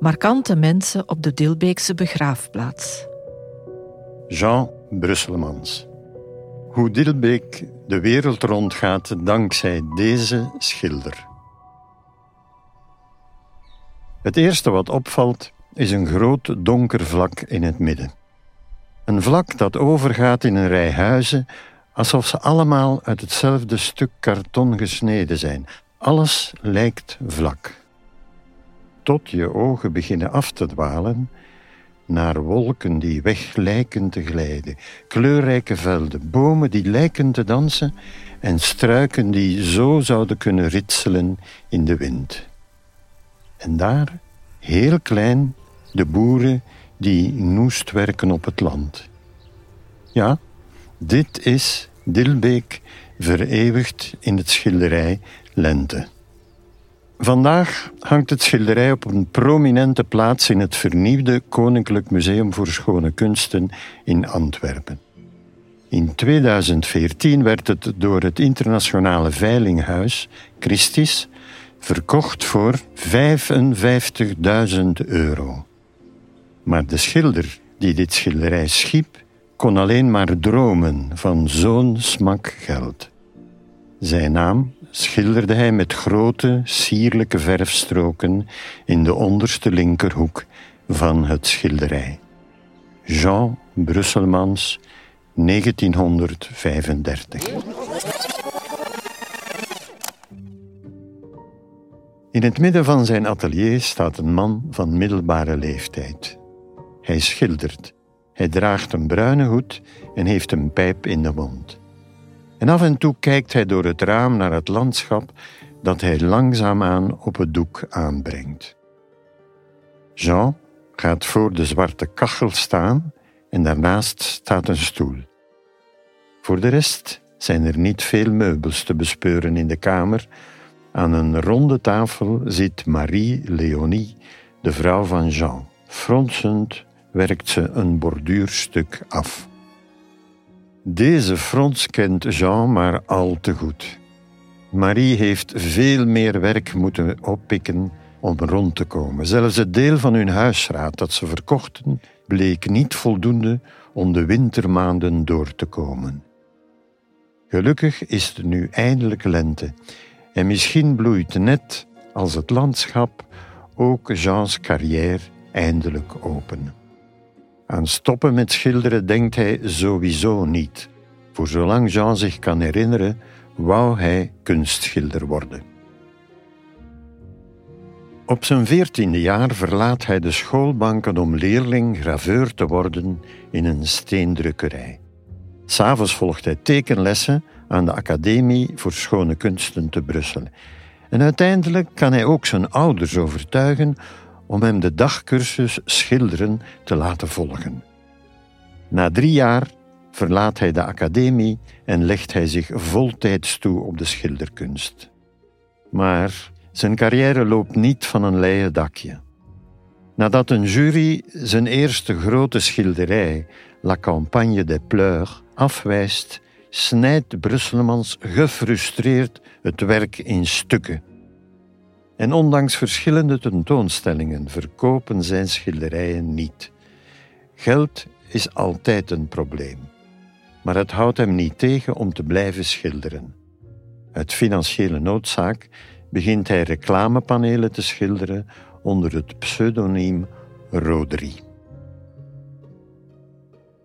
Markante mensen op de Dilbeekse begraafplaats. Jean Brusselmans. Hoe Dilbeek de wereld rondgaat dankzij deze schilder. Het eerste wat opvalt is een groot donker vlak in het midden. Een vlak dat overgaat in een rij huizen alsof ze allemaal uit hetzelfde stuk karton gesneden zijn. Alles lijkt vlak. Tot je ogen beginnen af te dwalen naar wolken die weg lijken te glijden, kleurrijke velden, bomen die lijken te dansen en struiken die zo zouden kunnen ritselen in de wind. En daar, heel klein, de boeren die noest werken op het land. Ja, dit is Dilbeek vereeuwigd in het schilderij Lente. Vandaag hangt het schilderij op een prominente plaats in het vernieuwde Koninklijk Museum voor Schone Kunsten in Antwerpen. In 2014 werd het door het internationale veilinghuis Christis verkocht voor 55.000 euro. Maar de schilder die dit schilderij schiep, kon alleen maar dromen van zo'n smak geld. Zijn naam schilderde hij met grote, sierlijke verfstroken in de onderste linkerhoek van het schilderij. Jean Brusselmans, 1935. In het midden van zijn atelier staat een man van middelbare leeftijd. Hij schildert. Hij draagt een bruine hoed en heeft een pijp in de mond. En af en toe kijkt hij door het raam naar het landschap dat hij langzaamaan op het doek aanbrengt. Jean gaat voor de zwarte kachel staan en daarnaast staat een stoel. Voor de rest zijn er niet veel meubels te bespeuren in de kamer. Aan een ronde tafel zit Marie-Léonie, de vrouw van Jean. Fronsend werkt ze een borduurstuk af. Deze frons kent Jean maar al te goed. Marie heeft veel meer werk moeten oppikken om rond te komen. Zelfs het deel van hun huisraad dat ze verkochten bleek niet voldoende om de wintermaanden door te komen. Gelukkig is het nu eindelijk lente en misschien bloeit net als het landschap ook Jeans carrière eindelijk open. Aan stoppen met schilderen denkt hij sowieso niet. Voor zolang Jean zich kan herinneren, wou hij kunstschilder worden. Op zijn veertiende jaar verlaat hij de schoolbanken om leerling graveur te worden in een steendrukkerij. S'avonds volgt hij tekenlessen aan de Academie voor Schone Kunsten te Brussel. En uiteindelijk kan hij ook zijn ouders overtuigen om hem de dagcursus schilderen te laten volgen. Na drie jaar verlaat hij de academie en legt hij zich voltijds toe op de schilderkunst. Maar zijn carrière loopt niet van een leien dakje. Nadat een jury zijn eerste grote schilderij, La Campagne des Pleurs, afwijst, snijdt Brusselmans gefrustreerd het werk in stukken en ondanks verschillende tentoonstellingen verkopen zijn schilderijen niet. Geld is altijd een probleem, maar het houdt hem niet tegen om te blijven schilderen. Uit financiële noodzaak begint hij reclamepanelen te schilderen onder het pseudoniem Rodri.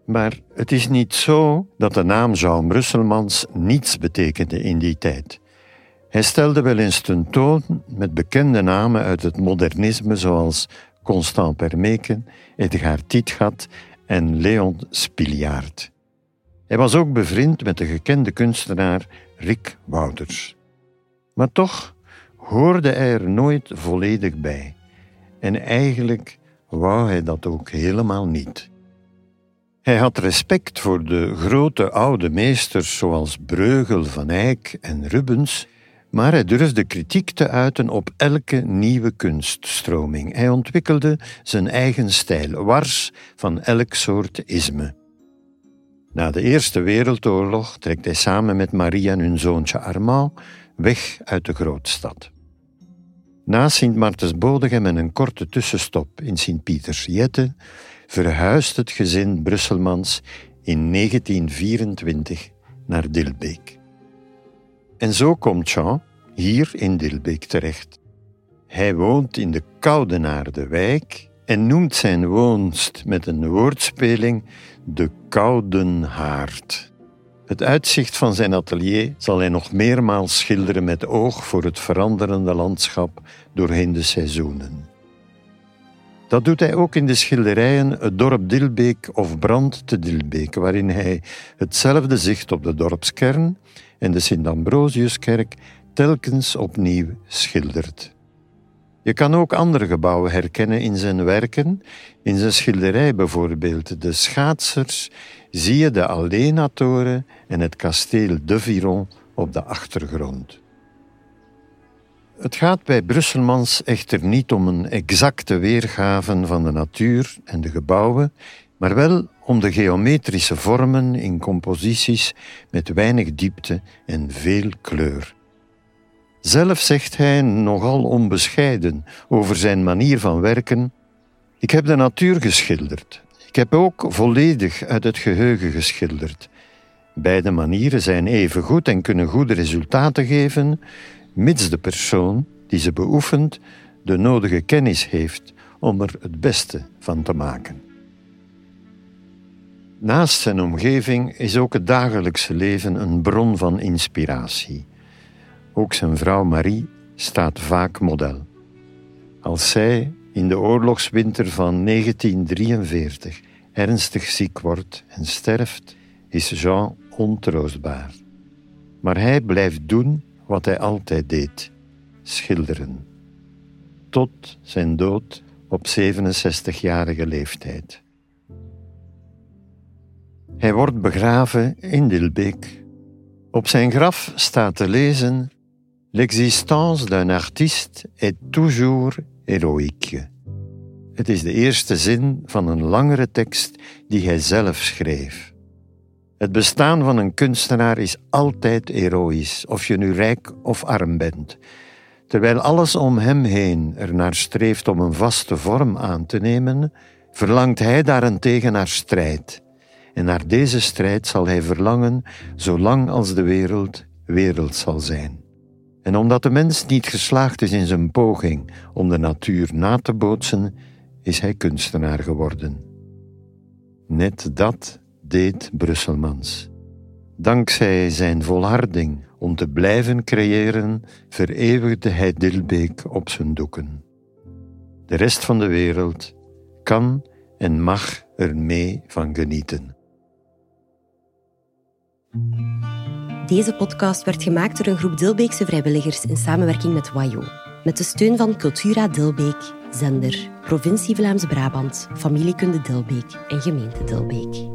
Maar het is niet zo dat de naam Jean Brusselmans niets betekende in die tijd. Hij stelde wel eens tentoon met bekende namen uit het modernisme zoals Constant Permeken, Edgar Tietgat en Leon Spiliaert. Hij was ook bevriend met de gekende kunstenaar Rick Wouters. Maar toch hoorde hij er nooit volledig bij. En eigenlijk wou hij dat ook helemaal niet. Hij had respect voor de grote oude meesters zoals Breugel, Van Eyck en Rubens, maar hij durfde kritiek te uiten op elke nieuwe kunststroming. Hij ontwikkelde zijn eigen stijl, wars van elk soort isme. Na de Eerste Wereldoorlog trekt hij samen met Marie en hun zoontje Armand weg uit de grootstad. Na Sint Martens Bodegem en een korte tussenstop in Sint-Pieters Jette verhuist het gezin Brusselmans in 1924 naar Dilbeek. En zo komt Jean hier in Dilbeek terecht. Hij woont in de Koudenaarde wijk en noemt zijn woonst met een woordspeling de Koudenhaard. Het uitzicht van zijn atelier zal hij nog meermaals schilderen met oog voor het veranderende landschap doorheen de seizoenen. Dat doet hij ook in de schilderijen Het dorp Dilbeek of Brand te Dilbeek, waarin hij hetzelfde zicht op de dorpskern en de Sint-Ambrosiuskerk telkens opnieuw schildert. Je kan ook andere gebouwen herkennen in zijn werken. In zijn schilderij bijvoorbeeld De Schaatsers zie je de Alena-toren en het kasteel de Viron op de achtergrond. Het gaat bij Brusselmans echter niet om een exacte weergave van de natuur en de gebouwen, maar wel om de geometrische vormen in composities met weinig diepte en veel kleur. Zelf zegt hij nogal onbescheiden over zijn manier van werken: Ik heb de natuur geschilderd. Ik heb ook volledig uit het geheugen geschilderd. Beide manieren zijn even goed en kunnen goede resultaten geven, mits de persoon die ze beoefent de nodige kennis heeft om er het beste van te maken. Naast zijn omgeving is ook het dagelijkse leven een bron van inspiratie. Ook zijn vrouw Marie staat vaak model. Als zij in de oorlogswinter van 1943 ernstig ziek wordt en sterft, is Jean ontroostbaar. Maar hij blijft doen wat hij altijd deed: schilderen. Tot zijn dood op 67-jarige leeftijd. Hij wordt begraven in Dilbeek. Op zijn graf staat te lezen L'existence d'un artiste est toujours héroïque. Het is de eerste zin van een langere tekst die hij zelf schreef. Het bestaan van een kunstenaar is altijd heroïs, of je nu rijk of arm bent. Terwijl alles om hem heen er naar streeft om een vaste vorm aan te nemen, verlangt hij daarentegen naar strijd. En naar deze strijd zal hij verlangen zolang als de wereld wereld zal zijn. En omdat de mens niet geslaagd is in zijn poging om de natuur na te bootsen, is hij kunstenaar geworden. Net dat deed Brusselmans. Dankzij zijn volharding om te blijven creëren, vereeuwigde hij Dilbeek op zijn doeken. De rest van de wereld kan en mag er mee van genieten. Deze podcast werd gemaakt door een groep Dilbeekse vrijwilligers in samenwerking met WAJO. Met de steun van Cultura Dilbeek, Zender, Provincie Vlaams-Brabant, Familiekunde Dilbeek en Gemeente Dilbeek.